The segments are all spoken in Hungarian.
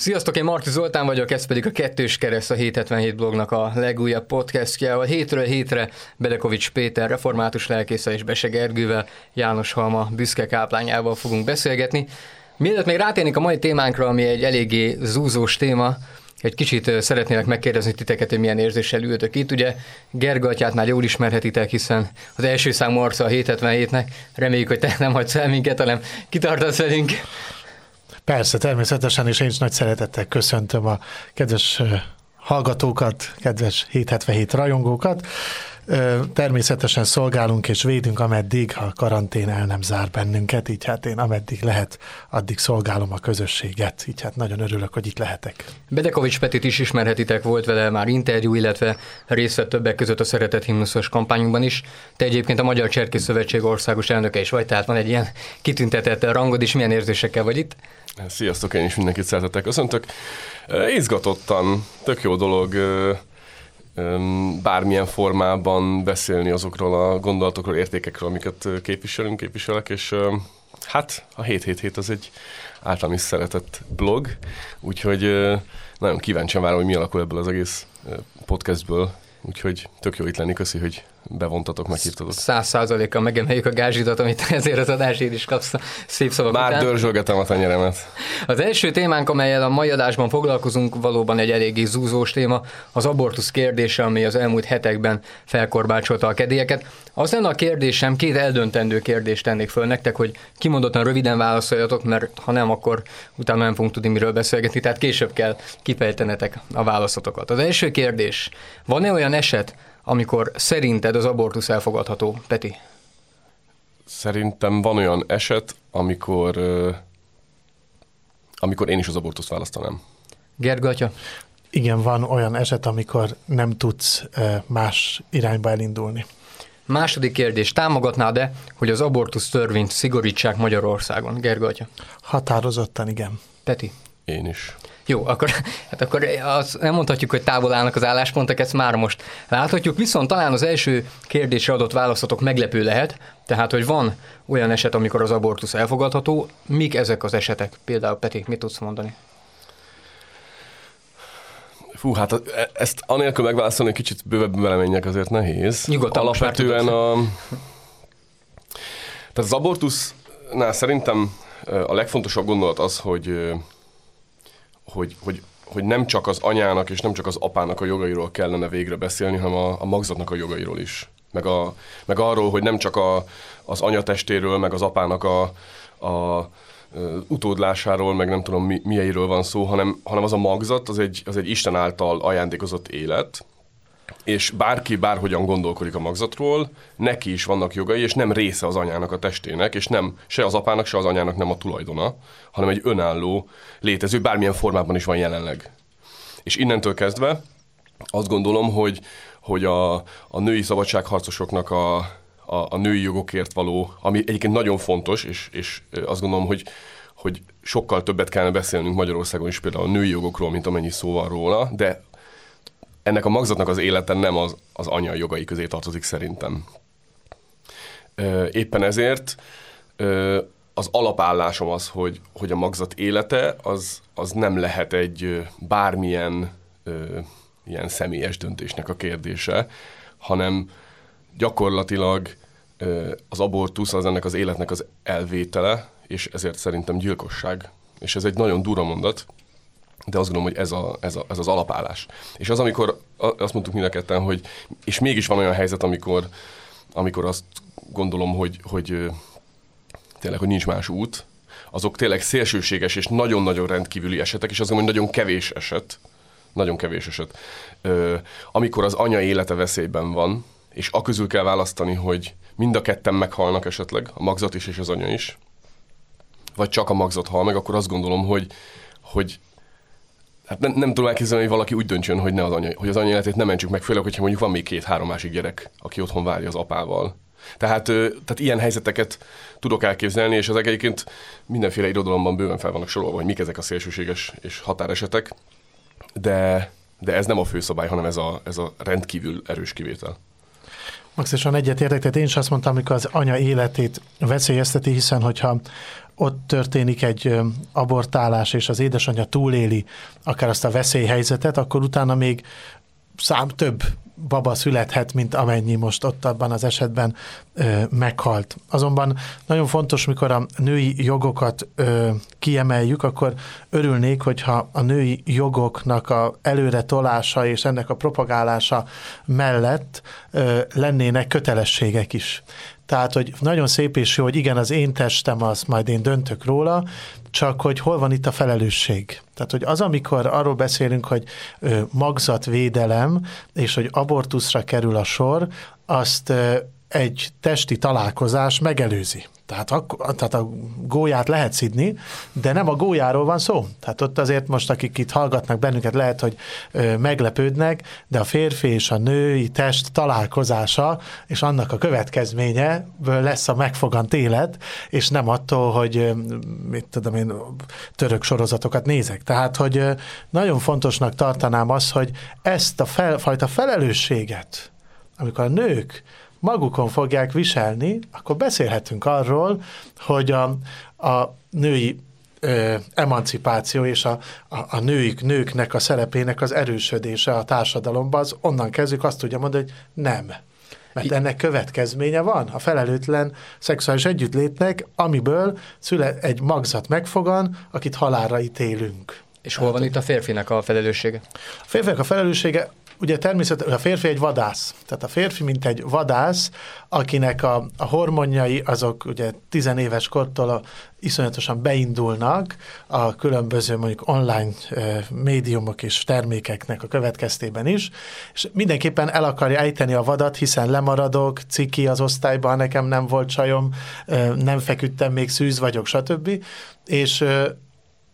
Sziasztok, én Marti Zoltán vagyok, ez pedig a Kettős Kereszt a 777 blognak a legújabb podcastja, ahol hétről hétre Bedekovics Péter, református lelkésze és Bese Gergővel, János Halma büszke káplányával fogunk beszélgetni. Mielőtt még rátérnénk a mai témánkra, ami egy eléggé zúzós téma, egy kicsit szeretnélek megkérdezni titeket, hogy milyen érzéssel ültök itt. Ugye Gerga atyát már jól ismerhetitek, hiszen az első számú arca a 777-nek. Reméljük, hogy te nem hagysz el minket, hanem kitartasz velünk. Persze, természetesen, és én is nagy szeretettel köszöntöm a kedves hallgatókat, kedves 777 rajongókat. Természetesen szolgálunk és védünk, ameddig a karantén el nem zár bennünket, így hát én ameddig lehet, addig szolgálom a közösséget, így hát nagyon örülök, hogy itt lehetek. Bedekovics Petit is ismerhetitek, volt vele már interjú, illetve részt vett többek között a Szeretett Himnuszos kampányunkban is. Te egyébként a Magyar Cserkész Szövetség országos elnöke is vagy, tehát van egy ilyen kitüntetett rangod is, milyen érzésekkel vagy itt? Sziasztok, én is mindenkit szeretettel köszöntök. Izgatottan, tök jó dolog bármilyen formában beszélni azokról a gondolatokról, értékekről, amiket képviselünk, képviselek, és hát a 777 az egy általam is szeretett blog, úgyhogy nagyon kíváncsian várom, hogy mi alakul ebből az egész podcastből, úgyhogy tök jó itt lenni, köszi, hogy bevontatok, meghívtatok. Száz százalékkal megemeljük a gázsidat, amit ezért az adásért is kapsz szép szavak Már után. dörzsölgetem a tenyeremet. Az első témánk, amelyel a mai adásban foglalkozunk, valóban egy eléggé zúzós téma, az abortusz kérdése, ami az elmúlt hetekben felkorbácsolta a kedélyeket. Az lenne a kérdésem, két eldöntendő kérdést tennék föl nektek, hogy kimondottan röviden válaszoljatok, mert ha nem, akkor utána nem fogunk tudni miről beszélgetni, tehát később kell kifejtenetek a válaszotokat. Az első kérdés, van-e olyan eset, amikor szerinted az abortusz elfogadható, Peti? Szerintem van olyan eset, amikor, amikor én is az abortuszt választanám. Gergatya? Igen, van olyan eset, amikor nem tudsz más irányba elindulni. Második kérdés, támogatnád-e, hogy az abortusz törvényt szigorítsák Magyarországon? Gergatya? Határozottan igen. Peti? Én is. Jó, akkor, hát akkor az, nem mondhatjuk, hogy távol állnak az álláspontok, ezt már most láthatjuk, viszont talán az első kérdésre adott válaszatok meglepő lehet, tehát, hogy van olyan eset, amikor az abortusz elfogadható, mik ezek az esetek? Például Peti, mit tudsz mondani? Fú, hát e- ezt anélkül megválaszolni, kicsit bővebben belemenjek, azért nehéz. Nyugodtan Alapvetően a... Tehát az abortusznál szerintem a legfontosabb gondolat az, hogy hogy, hogy, hogy nem csak az anyának és nem csak az apának a jogairól kellene végre beszélni, hanem a, a magzatnak a jogairól is. Meg, a, meg arról, hogy nem csak a, az anyatestéről, meg az apának a, a utódlásáról, meg nem tudom mi, mieiről van szó, hanem, hanem az a magzat, az egy, az egy Isten által ajándékozott élet, és bárki bárhogyan gondolkodik a magzatról, neki is vannak jogai, és nem része az anyának a testének, és nem se az apának, se az anyának nem a tulajdona, hanem egy önálló létező, bármilyen formában is van jelenleg. És innentől kezdve azt gondolom, hogy, hogy a, a női szabadságharcosoknak a, a, a női jogokért való, ami egyébként nagyon fontos, és, és azt gondolom, hogy, hogy sokkal többet kellene beszélnünk Magyarországon is például a női jogokról, mint amennyi szó van róla, de ennek a magzatnak az élete nem az, az anya jogai közé tartozik szerintem. Éppen ezért az alapállásom az, hogy, hogy a magzat élete az, az nem lehet egy bármilyen ilyen személyes döntésnek a kérdése, hanem gyakorlatilag az abortusz az ennek az életnek az elvétele, és ezért szerintem gyilkosság. És ez egy nagyon dura mondat, de azt gondolom, hogy ez, a, ez, a, ez az alapállás. És az, amikor azt mondtuk mind a ketten, hogy és mégis van olyan helyzet, amikor, amikor azt gondolom, hogy, hogy tényleg, hogy nincs más út, azok tényleg szélsőséges és nagyon-nagyon rendkívüli esetek, és azt gondolom, hogy nagyon kevés eset, nagyon kevés eset, amikor az anya élete veszélyben van, és a közül kell választani, hogy mind a ketten meghalnak esetleg, a magzat is és az anya is, vagy csak a magzat hal meg, akkor azt gondolom, hogy, hogy Hát nem, nem tudom elképzelni, hogy valaki úgy döntsön, hogy, ne az anya, hogy az anya életét nem mentsük meg, főleg, hogyha mondjuk van még két-három másik gyerek, aki otthon várja az apával. Tehát, tehát ilyen helyzeteket tudok elképzelni, és ezek egyébként mindenféle irodalomban bőven fel vannak sorolva, hogy mik ezek a szélsőséges és határesetek, de, de ez nem a főszabály, hanem ez a, ez a rendkívül erős kivétel. Maxisan egyet értek, tehát én is azt mondtam, amikor az anya életét veszélyezteti, hiszen hogyha ott történik egy abortálás, és az édesanyja túléli akár azt a veszélyhelyzetet, akkor utána még szám több baba születhet, mint amennyi most ott abban az esetben ö, meghalt. Azonban nagyon fontos, mikor a női jogokat ö, kiemeljük, akkor örülnék, hogyha a női jogoknak a előre tolása és ennek a propagálása mellett ö, lennének kötelességek is. Tehát, hogy nagyon szép és jó, hogy igen, az én testem, az majd én döntök róla, csak hogy hol van itt a felelősség. Tehát, hogy az, amikor arról beszélünk, hogy magzatvédelem, és hogy abortuszra kerül a sor, azt egy testi találkozás megelőzi. Tehát, a, tehát a gólyát lehet szidni, de nem a gólyáról van szó. Tehát ott azért most, akik itt hallgatnak bennünket, lehet, hogy ö, meglepődnek, de a férfi és a női test találkozása, és annak a következménye lesz a megfogant élet, és nem attól, hogy ö, mit tudom én, török sorozatokat nézek. Tehát, hogy ö, nagyon fontosnak tartanám az, hogy ezt a fel, fajta felelősséget, amikor a nők magukon fogják viselni, akkor beszélhetünk arról, hogy a, a női ö, emancipáció és a, a, a nőik, nőknek a szerepének az erősödése a társadalomban, az onnan kezdjük azt tudja mondani, hogy nem. Mert ennek következménye van a felelőtlen szexuális együttlétnek, amiből szüle egy magzat megfogan, akit halálra ítélünk. És hol van itt a férfinek a felelőssége? A férfinek a felelőssége ugye természetesen a férfi egy vadász. Tehát a férfi, mint egy vadász, akinek a, a hormonjai azok ugye tizenéves kortól a, iszonyatosan beindulnak a különböző mondjuk online e, médiumok és termékeknek a következtében is, és mindenképpen el akarja ejteni a vadat, hiszen lemaradok, ciki az osztályban, nekem nem volt csajom, e, nem feküdtem, még szűz vagyok, stb. És e,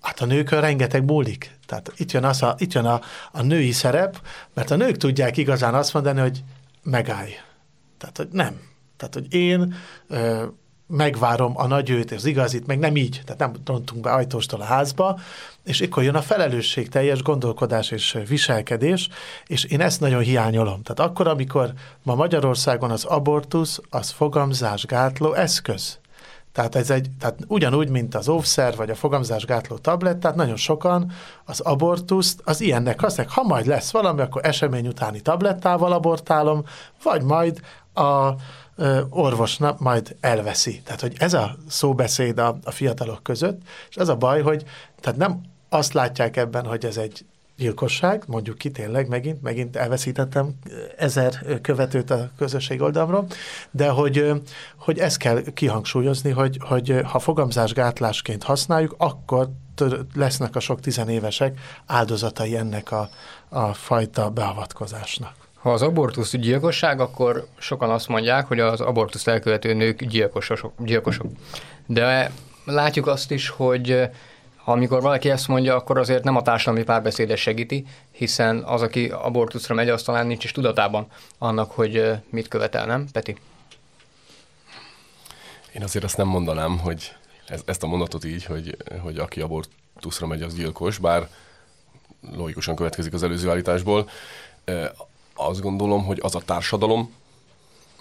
hát a nőkön rengeteg múlik. Tehát itt jön, az a, itt jön a, a női szerep, mert a nők tudják igazán azt mondani, hogy megállj. Tehát, hogy nem. Tehát, hogy én ö, megvárom a nagy őt, az igazit, meg nem így, tehát nem rontunk be ajtóstól a házba, és akkor jön a felelősség teljes gondolkodás és viselkedés, és én ezt nagyon hiányolom. Tehát akkor, amikor ma Magyarországon az abortusz, az fogamzásgátló eszköz. Tehát ez egy, tehát ugyanúgy, mint az óvszer, vagy a fogamzásgátló tablet, tehát nagyon sokan az abortuszt az ilyennek használják. Ha majd lesz valami, akkor esemény utáni tablettával abortálom, vagy majd a ö, orvosnak majd elveszi. Tehát, hogy ez a szóbeszéd a, a fiatalok között, és az a baj, hogy tehát nem azt látják ebben, hogy ez egy gyilkosság, mondjuk ki tényleg megint, megint elveszítettem ezer követőt a közösség oldalról, de hogy, hogy ezt kell kihangsúlyozni, hogy, hogy ha fogamzásgátlásként használjuk, akkor lesznek a sok tizenévesek áldozatai ennek a, a fajta beavatkozásnak. Ha az abortusz gyilkosság, akkor sokan azt mondják, hogy az abortusz elkövető nők gyilkosok. gyilkosok. De látjuk azt is, hogy amikor valaki ezt mondja, akkor azért nem a társadalmi párbeszédet segíti, hiszen az, aki abortuszra megy, az talán nincs is tudatában annak, hogy mit követel, nem, Peti? Én azért azt nem mondanám, hogy ez, ezt a mondatot így, hogy, hogy aki abortuszra megy, az gyilkos, bár logikusan következik az előző állításból. Azt gondolom, hogy az a társadalom,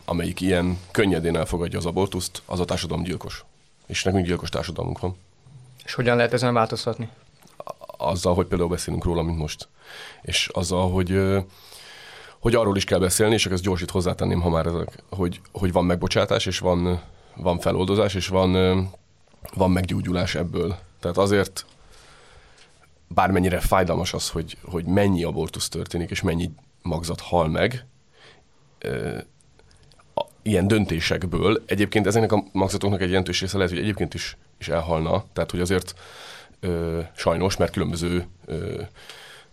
amelyik ilyen könnyedén elfogadja az abortuszt, az a társadalom gyilkos. És nekünk gyilkos társadalmunk van. És hogyan lehet ezen változtatni? Azzal, hogy például beszélünk róla, mint most. És azzal, hogy, hogy arról is kell beszélni, és ezt gyorsít hozzátenném, ha már ezek, hogy, hogy van megbocsátás, és van, van feloldozás, és van, van meggyógyulás ebből. Tehát azért bármennyire fájdalmas az, hogy, hogy mennyi abortusz történik, és mennyi magzat hal meg, ilyen döntésekből. Egyébként ezeknek a magzatoknak egy jelentős része lehet, hogy egyébként is, is elhalna, tehát hogy azért ö, sajnos, mert különböző ö,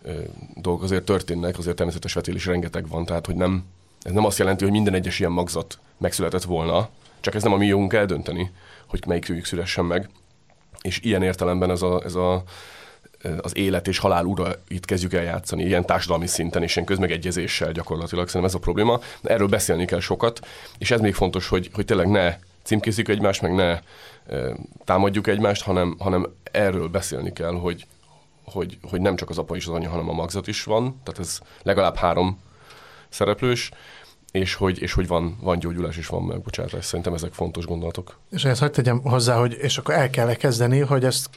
ö, dolgok azért történnek, azért természetes vetélés rengeteg van, tehát hogy nem, ez nem azt jelenti, hogy minden egyes ilyen magzat megszületett volna, csak ez nem a mi jogunk eldönteni, hogy melyik szülessen meg. És ilyen értelemben ez a, ez a az élet és halál ura itt kezdjük el játszani, ilyen társadalmi szinten és ilyen közmegegyezéssel gyakorlatilag. Szerintem ez a probléma. Erről beszélni kell sokat, és ez még fontos, hogy, hogy tényleg ne címkézzük egymást, meg ne támadjuk egymást, hanem, hanem erről beszélni kell, hogy, hogy, hogy nem csak az apa és az anya, hanem a magzat is van, tehát ez legalább három szereplős, és hogy, és hogy van, van gyógyulás és van megbocsátás. Szerintem ezek fontos gondolatok. És ezt hagyd tegyem hozzá, hogy és akkor el kell kezdeni, hogy ezt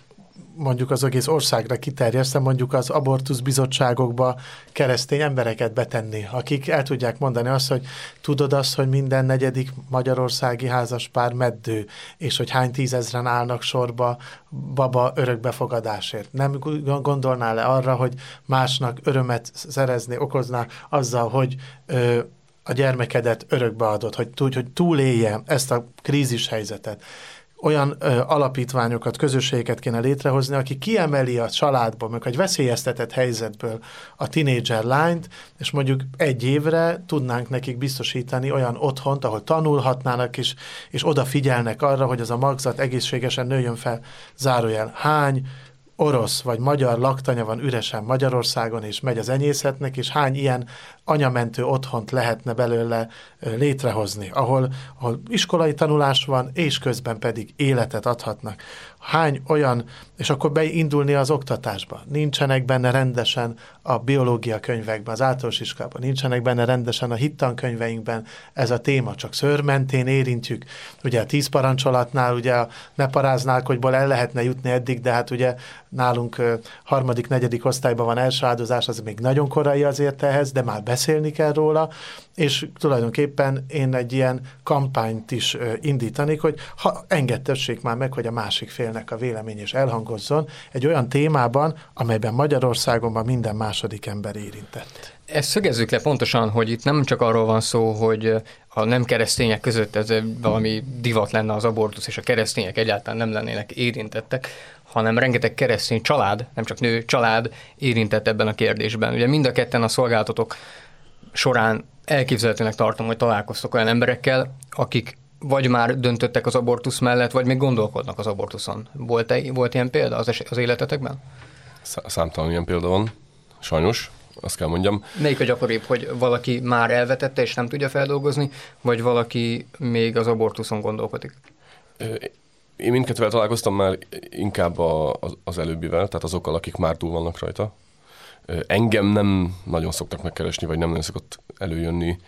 mondjuk az egész országra kiterjesztem, mondjuk az abortusz bizottságokba keresztény embereket betenni, akik el tudják mondani azt, hogy tudod azt, hogy minden negyedik magyarországi házaspár meddő, és hogy hány tízezren állnak sorba baba örökbefogadásért. Nem gondolnál le arra, hogy másnak örömet szerezni, okozná azzal, hogy ö, a gyermekedet örökbe adod, hogy, hogy túlélje ezt a krízis helyzetet olyan ö, alapítványokat, közösségeket kéne létrehozni, aki kiemeli a családból, meg egy veszélyeztetett helyzetből a tinédzser lányt, és mondjuk egy évre tudnánk nekik biztosítani olyan otthont, ahol tanulhatnának is, és odafigyelnek arra, hogy az a magzat egészségesen nőjön fel, zárójel. Hány orosz vagy magyar laktanya van üresen Magyarországon, és megy az enyészetnek, és hány ilyen anyamentő otthont lehetne belőle létrehozni, ahol, ahol iskolai tanulás van, és közben pedig életet adhatnak. Hány olyan, és akkor beindulni az oktatásba. Nincsenek benne rendesen a biológia könyvekben, az általános iskolában, nincsenek benne rendesen a hittankönyveinkben ez a téma, csak szörmentén érintjük. Ugye a tíz parancsolatnál, ugye a ne paráználkodból el lehetne jutni eddig, de hát ugye nálunk harmadik, negyedik osztályban van első áldozás, az még nagyon korai azért ehhez, de már beszélni kell róla, és tulajdonképpen én egy ilyen kampányt is indítanék, hogy ha engedtessék már meg, hogy a másik félnek a vélemény is elhangozzon egy olyan témában, amelyben Magyarországon minden második ember érintett. Ezt szögezzük le pontosan, hogy itt nem csak arról van szó, hogy a nem keresztények között ez valami divat lenne az abortusz, és a keresztények egyáltalán nem lennének érintettek, hanem rengeteg keresztény család, nem csak nő, család érintett ebben a kérdésben. Ugye mind a ketten a szolgáltatók során elképzelhetőnek tartom, hogy találkoztok olyan emberekkel, akik vagy már döntöttek az abortusz mellett, vagy még gondolkodnak az abortuszon. Volt, -e, volt ilyen példa az, az életetekben? Számtalan ilyen példa van, sajnos, azt kell mondjam. Melyik a gyakoribb, hogy valaki már elvetette és nem tudja feldolgozni, vagy valaki még az abortuszon gondolkodik? Én mindkettővel találkoztam már inkább a, az, az előbbivel, tehát azokkal, akik már túl vannak rajta. Engem nem nagyon szoktak megkeresni, vagy nem nagyon szokott előjönni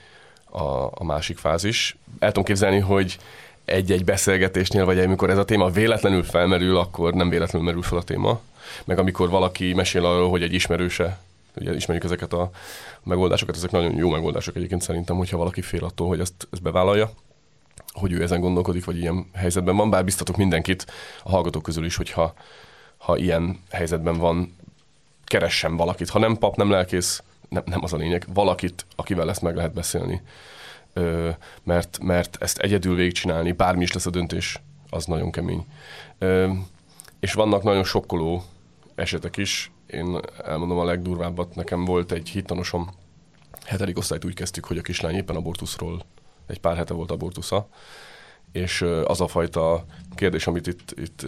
a, a másik fázis. El tudom képzelni, hogy egy-egy beszélgetésnél, vagy amikor ez a téma véletlenül felmerül, akkor nem véletlenül merül fel a téma. Meg amikor valaki mesél arról, hogy egy ismerőse, ugye ismerjük ezeket a megoldásokat, ezek nagyon jó megoldások egyébként szerintem, hogyha valaki fél attól, hogy ezt, ezt bevállalja hogy ő ezen gondolkodik, vagy ilyen helyzetben van, bár biztatok mindenkit a hallgatók közül is, hogyha ha ilyen helyzetben van, keressen valakit. Ha nem pap, nem lelkész, nem, nem az a lényeg, valakit, akivel ezt meg lehet beszélni. Ö, mert, mert ezt egyedül végigcsinálni, bármi is lesz a döntés, az nagyon kemény. Ö, és vannak nagyon sokkoló esetek is. Én elmondom a legdurvábbat, nekem volt egy hittanosom, hetedik osztályt úgy kezdtük, hogy a kislány éppen abortuszról egy pár hete volt abortusza, és az a fajta kérdés, amit itt, itt,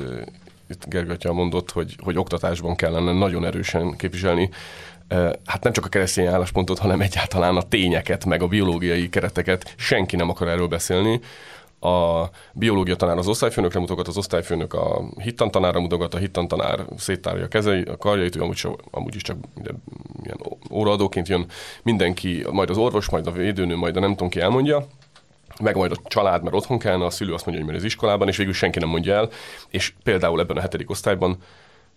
itt Gergatya mondott, hogy, hogy oktatásban kellene nagyon erősen képviselni, hát nem csak a keresztény álláspontot, hanem egyáltalán a tényeket, meg a biológiai kereteket, senki nem akar erről beszélni. A biológia tanár az osztályfőnökre mutogat, az osztályfőnök a hittantanára mutogat, a hittantanár széttárja a kezei, a karjait, ő amúgy, amúgy is csak ilyen óraadóként jön, mindenki, majd az orvos, majd a védőnő, majd a nem tudom ki elmondja, meg majd a család, mert otthon kellene, a szülő azt mondja, hogy mert az iskolában, és végül senki nem mondja el. És például ebben a hetedik osztályban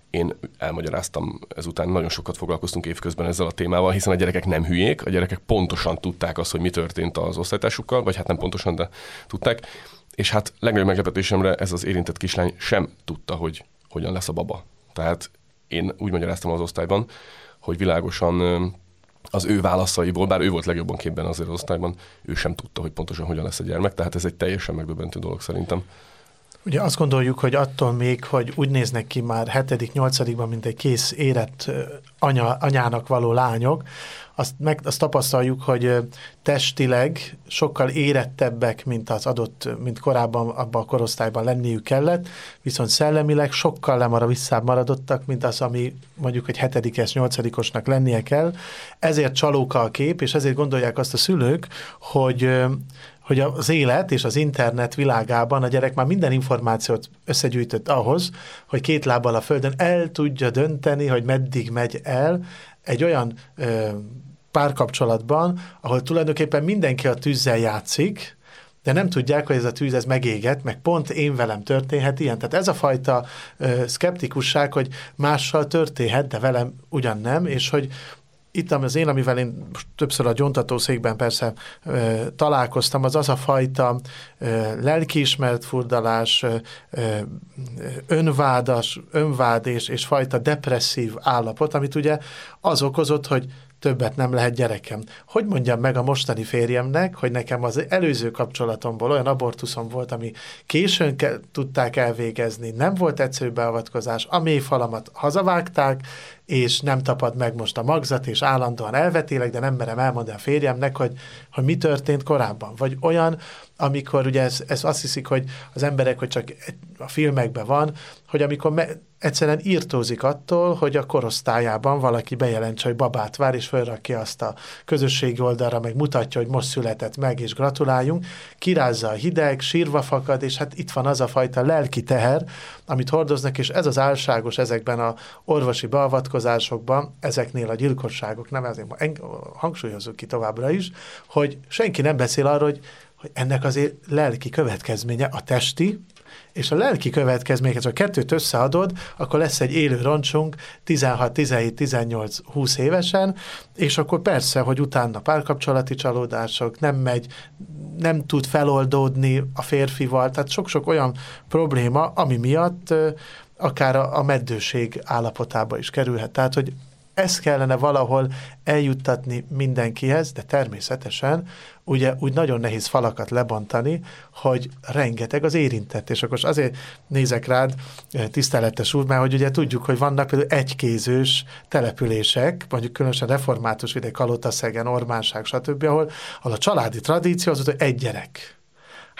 én elmagyaráztam ezután, nagyon sokat foglalkoztunk évközben ezzel a témával, hiszen a gyerekek nem hülyék, a gyerekek pontosan tudták azt, hogy mi történt az osztálytársukkal, vagy hát nem pontosan, de tudták. És hát legnagyobb meglepetésemre ez az érintett kislány sem tudta, hogy hogyan lesz a baba. Tehát én úgy magyaráztam az osztályban, hogy világosan az ő válaszaiból, bár ő volt legjobban képben azért az osztályban, ő sem tudta, hogy pontosan hogyan lesz a gyermek, tehát ez egy teljesen megdöbbentő dolog szerintem. Ugye azt gondoljuk, hogy attól még, hogy úgy néznek ki már hetedik, nyolcadikban, mint egy kész érett anya, anyának való lányok, azt, meg, azt tapasztaljuk, hogy testileg sokkal érettebbek, mint az adott, mint korábban abban a korosztályban lenniük kellett, viszont szellemileg sokkal lemara visszamaradottak, mint az, ami mondjuk egy hetedikes, nyolcadikosnak lennie kell. Ezért csalóka a kép, és ezért gondolják azt a szülők, hogy hogy az élet és az internet világában a gyerek már minden információt összegyűjtött ahhoz, hogy két lábbal a földön el tudja dönteni, hogy meddig megy el, egy olyan ö, párkapcsolatban, ahol tulajdonképpen mindenki a tűzzel játszik, de nem tudják, hogy ez a tűz ez megéget, meg pont én velem történhet ilyen. Tehát ez a fajta ö, szkeptikusság, hogy mással történhet, de velem ugyan nem, és hogy itt az én, amivel én többször a gyontatószékben persze ö, találkoztam, az az a fajta ö, lelkiismert furdalás, ö, önvádas, önvád és, és fajta depresszív állapot, amit ugye az okozott, hogy többet nem lehet gyerekem. Hogy mondjam meg a mostani férjemnek, hogy nekem az előző kapcsolatomból olyan abortuszom volt, ami későn ke- tudták elvégezni, nem volt egyszerű beavatkozás, a mélyfalamat hazavágták, és nem tapad meg most a magzat, és állandóan elvetélek, de nem merem elmondani a férjemnek, hogy, hogy mi történt korábban. Vagy olyan, amikor ugye ez, ez azt hiszik, hogy az emberek, hogy csak a filmekben van, hogy amikor me- egyszerűen írtózik attól, hogy a korosztályában valaki bejelentse, hogy babát vár, és felrakja azt a közösségi oldalra, meg mutatja, hogy most született meg, és gratuláljunk, kirázza a hideg, sírva fakad, és hát itt van az a fajta lelki teher, amit hordoznak, és ez az álságos ezekben a orvosi beavatkozásokban, ezeknél a gyilkosságok, nem ezért hangsúlyozunk ki továbbra is, hogy senki nem beszél arról, hogy hogy ennek azért lelki következménye a testi, és a lelki következményeket, ha a kettőt összeadod, akkor lesz egy élő roncsunk 16, 17, 18, 20 évesen, és akkor persze, hogy utána párkapcsolati csalódások, nem megy, nem tud feloldódni a férfival, tehát sok-sok olyan probléma, ami miatt akár a, a meddőség állapotába is kerülhet. Tehát, hogy ezt kellene valahol eljuttatni mindenkihez, de természetesen ugye úgy nagyon nehéz falakat lebontani, hogy rengeteg az érintett. És akkor azért nézek rád, eh, tiszteletes úr, mert hogy ugye tudjuk, hogy vannak például egykézős települések, mondjuk különösen református vidék, Kalotaszegen, Ormánság, stb., ahol, ahol a családi tradíció az, hogy egy gyerek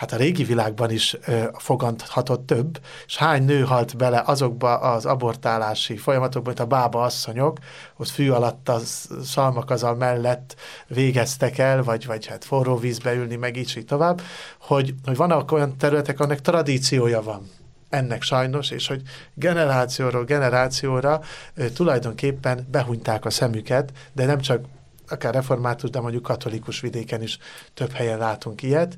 hát a régi világban is ö, fogadhatott több, és hány nő halt bele azokba az abortálási folyamatokba, mint a bába asszonyok, ott fű alatt a szalmakazal mellett végeztek el, vagy, vagy hát forró vízbe ülni, meg így, így tovább, hogy, hogy vannak olyan területek, annak tradíciója van ennek sajnos, és hogy generációról generációra ö, tulajdonképpen behunyták a szemüket, de nem csak akár református, de mondjuk katolikus vidéken is több helyen látunk ilyet.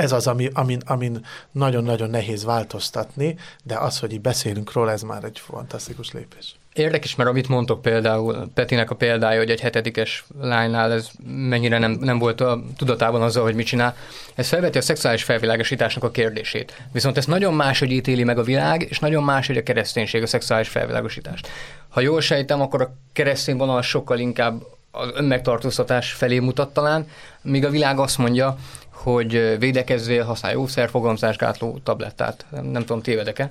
Ez az, ami, amin, amin nagyon-nagyon nehéz változtatni, de az, hogy így beszélünk róla, ez már egy fantasztikus lépés. Érdekes, mert amit mondtok például, Petinek a példája, hogy egy hetedikes lánynál ez mennyire nem, nem volt a tudatában azzal, hogy mit csinál, ez felveti a szexuális felvilágosításnak a kérdését. Viszont ez nagyon máshogy ítéli meg a világ, és nagyon máshogy a kereszténység a szexuális felvilágosítást. Ha jól sejtem, akkor a keresztény vonal sokkal inkább az önmegtartóztatás felé mutat talán, míg a világ azt mondja, hogy védekezzél, használj jószerfogamzásgátló tablettát. Nem, nem tudom, tévedek-e?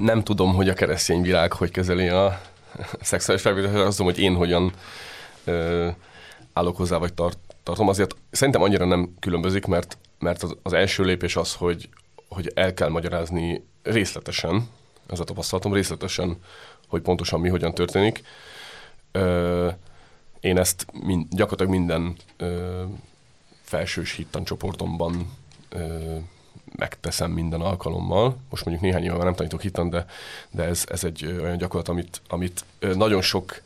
Nem tudom, hogy a keresztény világ hogy kezeli a szexuális felvételt, azt tudom, hogy én hogyan ö, állok hozzá, vagy tart, tartom. Azért szerintem annyira nem különbözik, mert, mert az, az első lépés az, hogy, hogy el kell magyarázni részletesen, ez a tapasztalatom részletesen, hogy pontosan mi hogyan történik. Ö, én ezt mind, gyakorlatilag minden ö, felsős hittan ö, megteszem minden alkalommal. Most mondjuk néhány éve nem tanítok hittan, de, de ez, ez egy olyan gyakorlat, amit, amit nagyon sok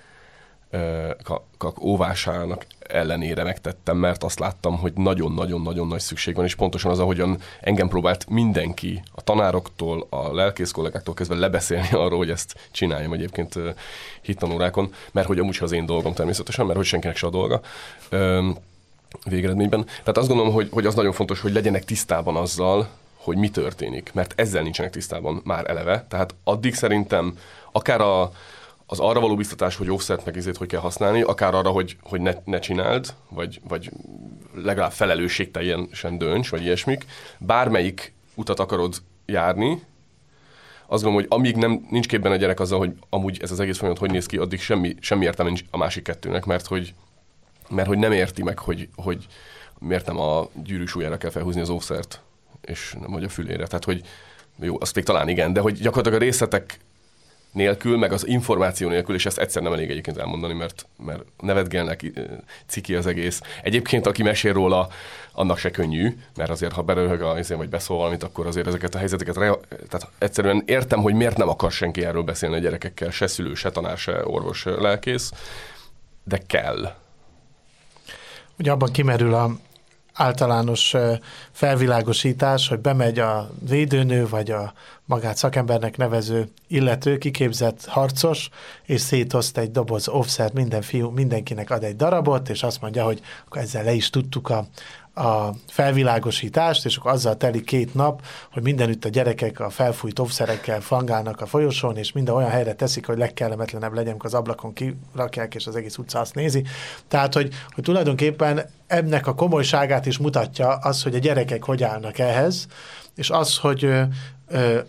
óvásának ellenére megtettem, mert azt láttam, hogy nagyon-nagyon-nagyon nagy szükség van, és pontosan az, ahogyan engem próbált mindenki, a tanároktól, a lelkész kollégáktól kezdve lebeszélni arról, hogy ezt csináljam egyébként hittanórákon, mert hogy amúgy az én dolgom természetesen, mert hogy senkinek se a dolga végeredményben. Tehát azt gondolom, hogy, hogy az nagyon fontos, hogy legyenek tisztában azzal, hogy mi történik, mert ezzel nincsenek tisztában már eleve. Tehát addig szerintem akár a, az arra való biztatás, hogy offset meg izét hogy kell használni, akár arra, hogy, hogy ne, ne csináld, vagy, vagy legalább felelősségteljesen dönts, vagy ilyesmik. Bármelyik utat akarod járni, azt gondolom, hogy amíg nem, nincs képben a gyerek azzal, hogy amúgy ez az egész folyamat hogy néz ki, addig semmi, semmi értelme nincs a másik kettőnek, mert hogy, mert hogy nem érti meg, hogy, hogy miért nem a gyűrűs ujjára kell felhúzni az ószert, és nem vagy a fülére. Tehát, hogy jó, azt még talán igen, de hogy gyakorlatilag a részletek nélkül, meg az információ nélkül, és ezt egyszer nem elég egyébként elmondani, mert, mert nevetgelnek, ciki az egész. Egyébként, aki mesél róla, annak se könnyű, mert azért, ha beröhög a vagy beszól valamit, akkor azért ezeket a helyzeteket, tehát egyszerűen értem, hogy miért nem akar senki erről beszélni a gyerekekkel, se szülő, se tanár, se orvos, se lelkész, de kell. Ugye abban kimerül a általános felvilágosítás, hogy bemegy a védőnő, vagy a magát szakembernek nevező illető, kiképzett harcos, és szétoszt egy doboz offszert, minden fiú, mindenkinek ad egy darabot, és azt mondja, hogy akkor ezzel le is tudtuk a, a felvilágosítást, és akkor azzal telik két nap, hogy mindenütt a gyerekek a felfújt offszerekkel fangálnak a folyosón, és minden olyan helyre teszik, hogy legkellemetlenebb legyen, amikor az ablakon kirakják, és az egész utca azt nézi. Tehát, hogy, hogy tulajdonképpen ennek a komolyságát is mutatja az, hogy a gyerekek hogy állnak ehhez, és az, hogy ö, ö,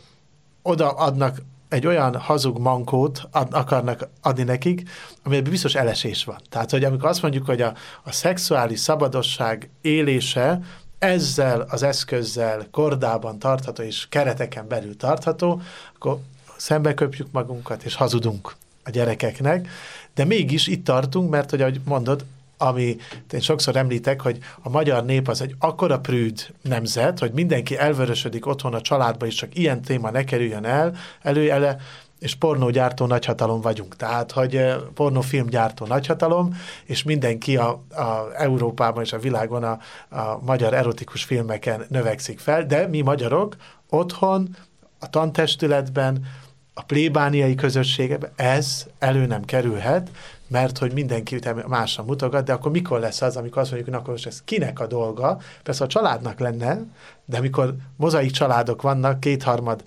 oda adnak egy olyan hazug mankót ad, akarnak adni nekik, amiben biztos elesés van. Tehát, hogy amikor azt mondjuk, hogy a, a szexuális szabadosság élése ezzel az eszközzel kordában tartható és kereteken belül tartható, akkor szembe köpjük magunkat és hazudunk a gyerekeknek, de mégis itt tartunk, mert hogy ahogy mondod, ami én sokszor említek, hogy a magyar nép az egy akkora prűd nemzet, hogy mindenki elvörösödik otthon a családba, és csak ilyen téma ne kerüljön el, előjele, és pornógyártó nagyhatalom vagyunk. Tehát, hogy eh, pornófilmgyártó nagyhatalom, és mindenki a, a Európában és a világon a, a magyar erotikus filmeken növekszik fel, de mi magyarok otthon, a tantestületben, a plébániai közösségeben ez elő nem kerülhet, mert hogy mindenki másra mutogat, de akkor mikor lesz az, amikor azt mondjuk, hogy akkor most ez kinek a dolga? Persze a családnak lenne, de amikor mozaik családok vannak, kétharmad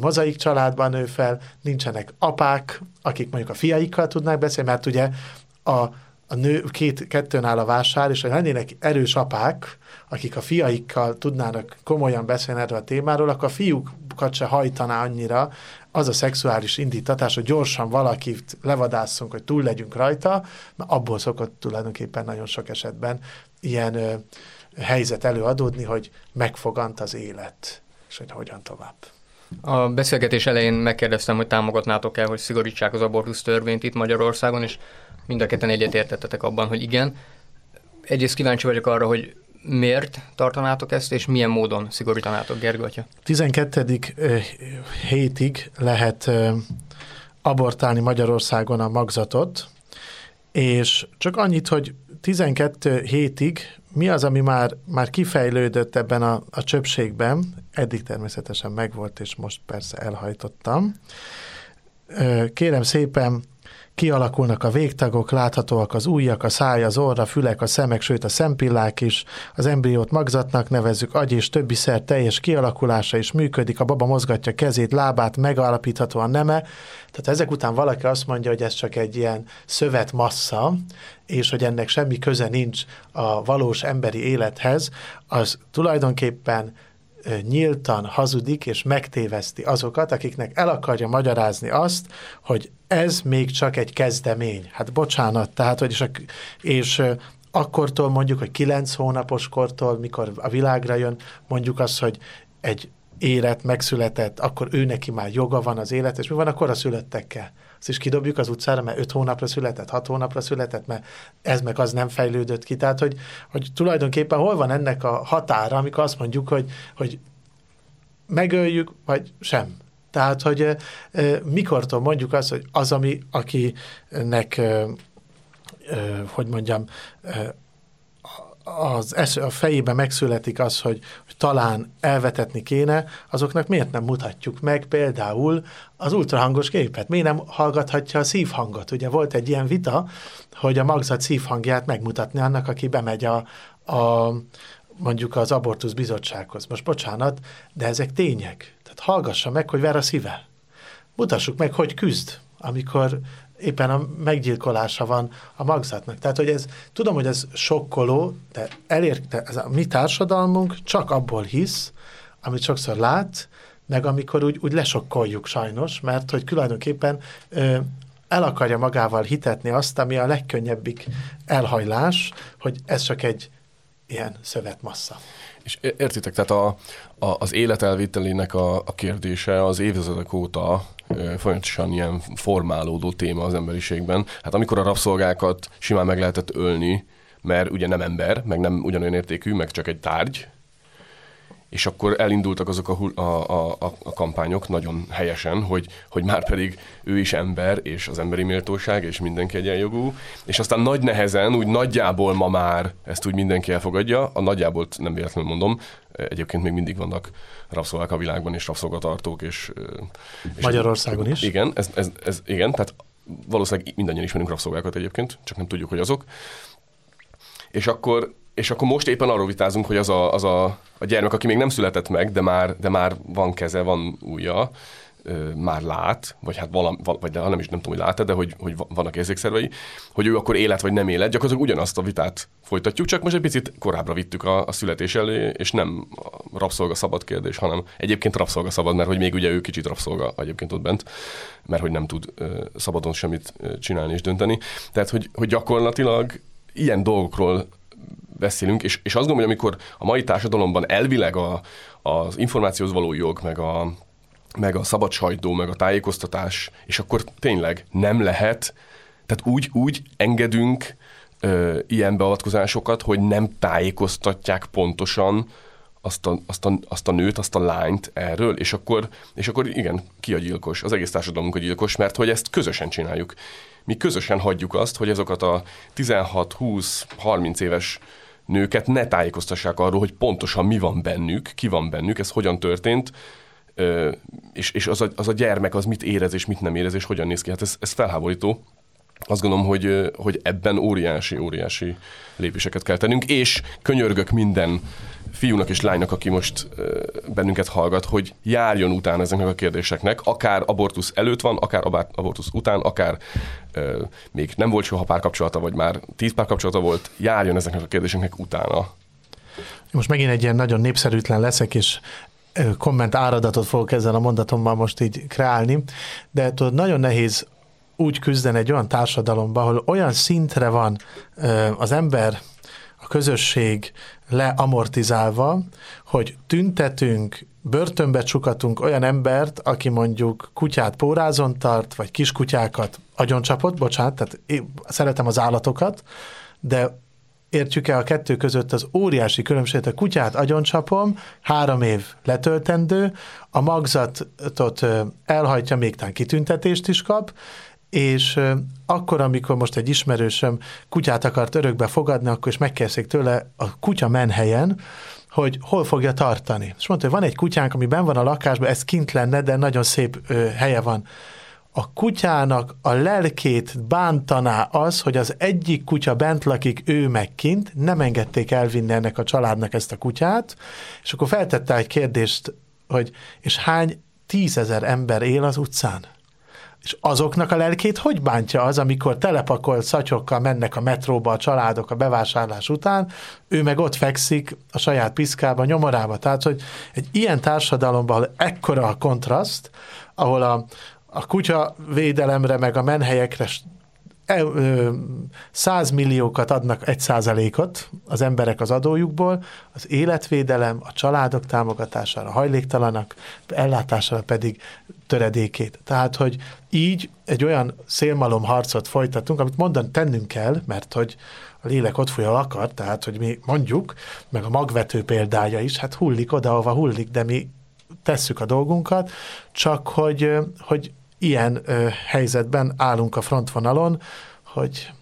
mozaik családban nő fel, nincsenek apák, akik mondjuk a fiaikkal tudnak beszélni, mert ugye a, a nő két, kettőn áll a vásár, és ha lennének erős apák, akik a fiaikkal tudnának komolyan beszélni erről a témáról, akkor a fiúkat se hajtaná annyira az a szexuális indítatás, hogy gyorsan valakit levadásszunk, hogy túl legyünk rajta, mert abból szokott tulajdonképpen nagyon sok esetben ilyen ö, helyzet előadódni, hogy megfogant az élet, és hogy hogyan tovább. A beszélgetés elején megkérdeztem, hogy támogatnátok el, hogy szigorítsák az abortusz törvényt itt Magyarországon, és mind a ketten egyetértettetek abban, hogy igen. Egyrészt kíváncsi vagyok arra, hogy miért tartanátok ezt, és milyen módon szigorítanátok, Gergatya? 12. hétig lehet abortálni Magyarországon a magzatot, és csak annyit, hogy 12 hétig mi az, ami már, már kifejlődött ebben a, a csöpségben, eddig természetesen megvolt, és most persze elhajtottam. Kérem szépen, Kialakulnak a végtagok, láthatóak az ujjak, a száj, az orra, a fülek, a szemek, sőt a szempillák is. Az embriót magzatnak nevezzük, agy és többi szer teljes kialakulása is működik, a baba mozgatja kezét, lábát, megalapítható a neme. Tehát ezek után valaki azt mondja, hogy ez csak egy ilyen szövetmassza, és hogy ennek semmi köze nincs a valós emberi élethez, az tulajdonképpen nyíltan hazudik és megtéveszti azokat, akiknek el akarja magyarázni azt, hogy ez még csak egy kezdemény. Hát bocsánat, tehát, hogy és, a, és akkortól mondjuk, hogy kilenc hónapos kortól, mikor a világra jön, mondjuk azt, hogy egy élet megszületett, akkor ő neki már joga van az élet, és mi van a születtekkel? Azt is kidobjuk az utcára, mert öt hónapra született, hat hónapra született, mert ez meg az nem fejlődött ki. Tehát, hogy, hogy tulajdonképpen hol van ennek a határa, amikor azt mondjuk, hogy, hogy megöljük, vagy sem. Tehát, hogy e, mikortól mondjuk azt, hogy az, ami, akinek, hogy mondjam, az es, a fejébe megszületik az, hogy, hogy talán elvetetni kéne, azoknak miért nem mutatjuk meg például az ultrahangos képet? Miért nem hallgathatja a szívhangot? Ugye volt egy ilyen vita, hogy a magzat szívhangját megmutatni annak, aki bemegy a, a mondjuk az abortusz bizottsághoz. Most bocsánat, de ezek tények. Tehát hallgassa meg, hogy ver a szíve. Mutassuk meg, hogy küzd, amikor éppen a meggyilkolása van a magzatnak. Tehát, hogy ez, tudom, hogy ez sokkoló, de elérte, ez a mi társadalmunk csak abból hisz, amit sokszor lát, meg amikor úgy, úgy lesokkoljuk sajnos, mert hogy tulajdonképpen ö, el akarja magával hitetni azt, ami a legkönnyebbik elhajlás, hogy ez csak egy ilyen szövetmassza. És értitek, tehát a, a, az életelvételének a, a kérdése az évtizedek óta folyamatosan ilyen formálódó téma az emberiségben. Hát amikor a rabszolgákat simán meg lehetett ölni, mert ugye nem ember, meg nem ugyanolyan értékű, meg csak egy tárgy, és akkor elindultak azok a, a, a, a kampányok nagyon helyesen, hogy, hogy már pedig ő is ember, és az emberi méltóság, és mindenki egyenjogú, és aztán nagy nehezen, úgy nagyjából ma már ezt úgy mindenki elfogadja, a nagyjából nem véletlenül mondom, egyébként még mindig vannak rabszolgák a világban, és rabszolgatartók, és... és Magyarországon is? Igen, ez, ez, ez, igen, tehát valószínűleg mindannyian ismerünk rabszolgákat egyébként, csak nem tudjuk, hogy azok. És akkor és akkor most éppen arról vitázunk, hogy az a, az a, a gyermek, aki még nem született meg, de már, de már van keze, van ujja, már lát, vagy hát valam, vagy de, nem is nem tudom, hogy lát de hogy, hogy vannak érzékszervei, hogy ő akkor élet vagy nem élet, gyakorlatilag ugyanazt a vitát folytatjuk, csak most egy picit korábbra vittük a, a születés elé, és nem a rabszolga szabad kérdés, hanem egyébként rabszolga szabad, mert hogy még ugye ő kicsit rabszolga egyébként ott bent, mert hogy nem tud uh, szabadon semmit csinálni és dönteni. Tehát, hogy, hogy gyakorlatilag ilyen dolgokról beszélünk, és, és azt gondolom, hogy amikor a mai társadalomban elvileg a, az információhoz való jog, meg a, meg a szabad sajtó, meg a tájékoztatás, és akkor tényleg nem lehet, tehát úgy, úgy engedünk ö, ilyen beavatkozásokat, hogy nem tájékoztatják pontosan azt a, azt, a, azt a nőt, azt a lányt erről, és akkor, és akkor igen, ki a gyilkos? Az egész társadalomunk a gyilkos, mert hogy ezt közösen csináljuk. Mi közösen hagyjuk azt, hogy azokat a 16-20-30 éves nőket ne tájékoztassák arról, hogy pontosan mi van bennük, ki van bennük, ez hogyan történt, és, és az, a, az a gyermek az mit érez és mit nem érez, és hogyan néz ki. Hát ez, ez felháborító. Azt gondolom, hogy, hogy ebben óriási, óriási lépéseket kell tennünk, és könyörgök minden fiúnak és lánynak, aki most bennünket hallgat, hogy járjon utána ezeknek a kérdéseknek, akár abortusz előtt van, akár abortusz után, akár még nem volt soha párkapcsolata, vagy már tíz párkapcsolata volt, járjon ezeknek a kérdéseknek utána. Most megint egy ilyen nagyon népszerűtlen leszek, és komment áradatot fogok ezzel a mondatommal most így kreálni, de tudod, nagyon nehéz úgy küzdeni egy olyan társadalomban, ahol olyan szintre van az ember a közösség leamortizálva, hogy tüntetünk, börtönbe csukatunk olyan embert, aki mondjuk kutyát pórázon tart, vagy kiskutyákat agyoncsapott, bocsánat, tehát én szeretem az állatokat, de értjük el a kettő között az óriási különbséget, a kutyát agyoncsapom, három év letöltendő, a magzatot elhajtja, még tán kitüntetést is kap, és akkor, amikor most egy ismerősöm kutyát akart örökbe fogadni, akkor is megkérdezték tőle a kutya menhelyen, hogy hol fogja tartani. És mondta, hogy van egy kutyánk, ami ben van a lakásban, ez kint lenne, de nagyon szép ö, helye van. A kutyának a lelkét bántaná az, hogy az egyik kutya bent lakik, ő meg kint, nem engedték elvinni ennek a családnak ezt a kutyát, és akkor feltette egy kérdést, hogy és hány tízezer ember él az utcán? És azoknak a lelkét hogy bántja az, amikor telepakolt szatyokkal mennek a metróba a családok a bevásárlás után, ő meg ott fekszik a saját piszkába, nyomorába. Tehát, hogy egy ilyen társadalomban, ekkora a kontraszt, ahol a, a kutya védelemre, meg a menhelyekre százmilliókat adnak egy százalékot az emberek az adójukból, az életvédelem, a családok támogatására, hajléktalanak ellátására pedig töredékét. Tehát, hogy így egy olyan szélmalom harcot folytatunk, amit mondan tennünk kell, mert hogy a lélek ott folyal akar, tehát, hogy mi mondjuk, meg a magvető példája is, hát hullik oda, ahova hullik, de mi tesszük a dolgunkat, csak hogy, hogy ilyen ö, helyzetben állunk a frontvonalon, hogy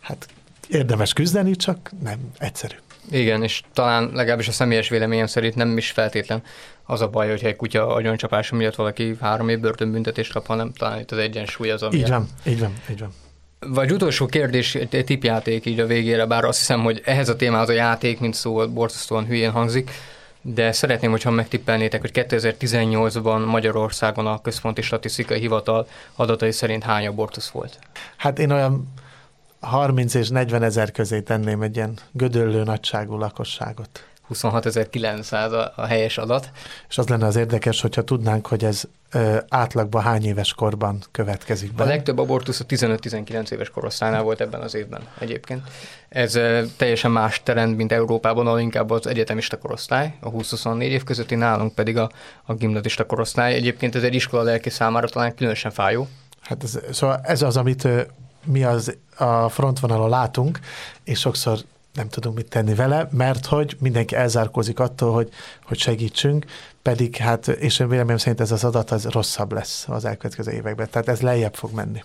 hát érdemes küzdeni, csak nem egyszerű. Igen, és talán legalábbis a személyes véleményem szerint nem is feltétlen az a baj, hogyha egy kutya agyoncsapása miatt valaki három év börtönbüntetést kap, hanem talán itt az egyensúly az, ami... Így van, így van, így van. Vagy utolsó kérdés, egy tipjáték így a végére, bár azt hiszem, hogy ehhez a témához a játék, mint szó, borzasztóan hülyén hangzik, de szeretném, hogyha megtippelnétek, hogy 2018-ban Magyarországon a Központi Statisztikai Hivatal adatai szerint hány abortusz volt? Hát én olyan 30 és 40 ezer közé tenném egy ilyen gödöllő nagyságú lakosságot. 26.900 a, a helyes adat. És az lenne az érdekes, hogyha tudnánk, hogy ez ö, átlagban hány éves korban következik be. A legtöbb abortusz a 15-19 éves korosztálynál volt ebben az évben egyébként. Ez ö, teljesen más trend, mint Európában, ahol inkább az egyetemista korosztály, a 20-24 év közötti, nálunk pedig a, a gimnazista korosztály. Egyébként ez egy iskola lelki számára talán különösen fájó. Hát ez, szóval ez az, amit ö, mi az a frontvonalon látunk, és sokszor nem tudunk mit tenni vele, mert hogy mindenki elzárkózik attól, hogy, hogy segítsünk, pedig hát, és én véleményem szerint ez az adat az rosszabb lesz az elkövetkező években, tehát ez lejjebb fog menni.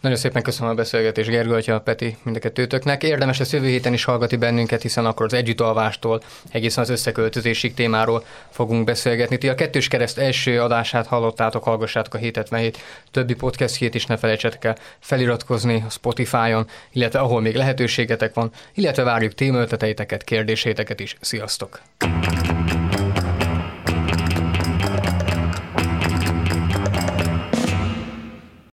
Nagyon szépen köszönöm a beszélgetést, Gergő, Atya, Peti, mind a kettőtöknek. Érdemes lesz jövő héten is hallgatni bennünket, hiszen akkor az együttalvástól egészen az összeköltözésig témáról fogunk beszélgetni. Ti a kettős kereszt első adását hallottátok, hallgassátok a 777 többi podcastjét is, ne felejtsetek el feliratkozni a Spotify-on, illetve ahol még lehetőségetek van, illetve várjuk témaötleteiteket, kérdéséteket is. Sziasztok!